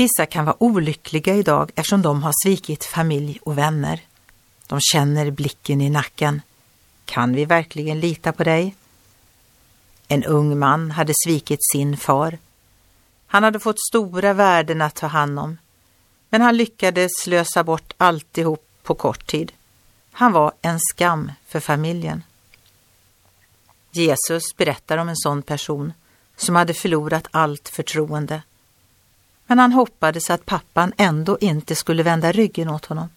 Vissa kan vara olyckliga idag eftersom de har svikit familj och vänner. De känner blicken i nacken. Kan vi verkligen lita på dig? En ung man hade svikit sin far. Han hade fått stora värden att ta hand om, men han lyckades slösa bort alltihop på kort tid. Han var en skam för familjen. Jesus berättar om en sån person som hade förlorat allt förtroende. Men han hoppades att pappan ändå inte skulle vända ryggen åt honom.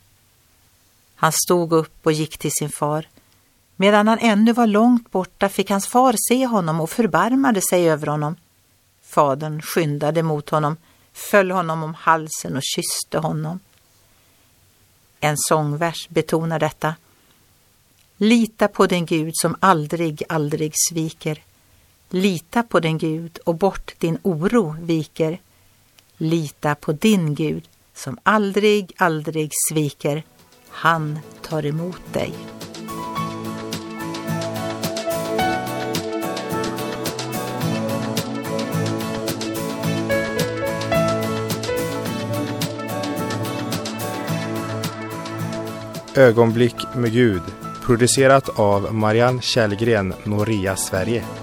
Han stod upp och gick till sin far. Medan han ännu var långt borta fick hans far se honom och förbarmade sig över honom. Fadern skyndade mot honom, föll honom om halsen och kysste honom. En sångvers betonar detta. Lita på den Gud som aldrig, aldrig sviker. Lita på den Gud och bort din oro viker. Lita på din Gud som aldrig, aldrig sviker. Han tar emot dig. Ögonblick med Gud producerat av Marianne Källgren, Noria Sverige.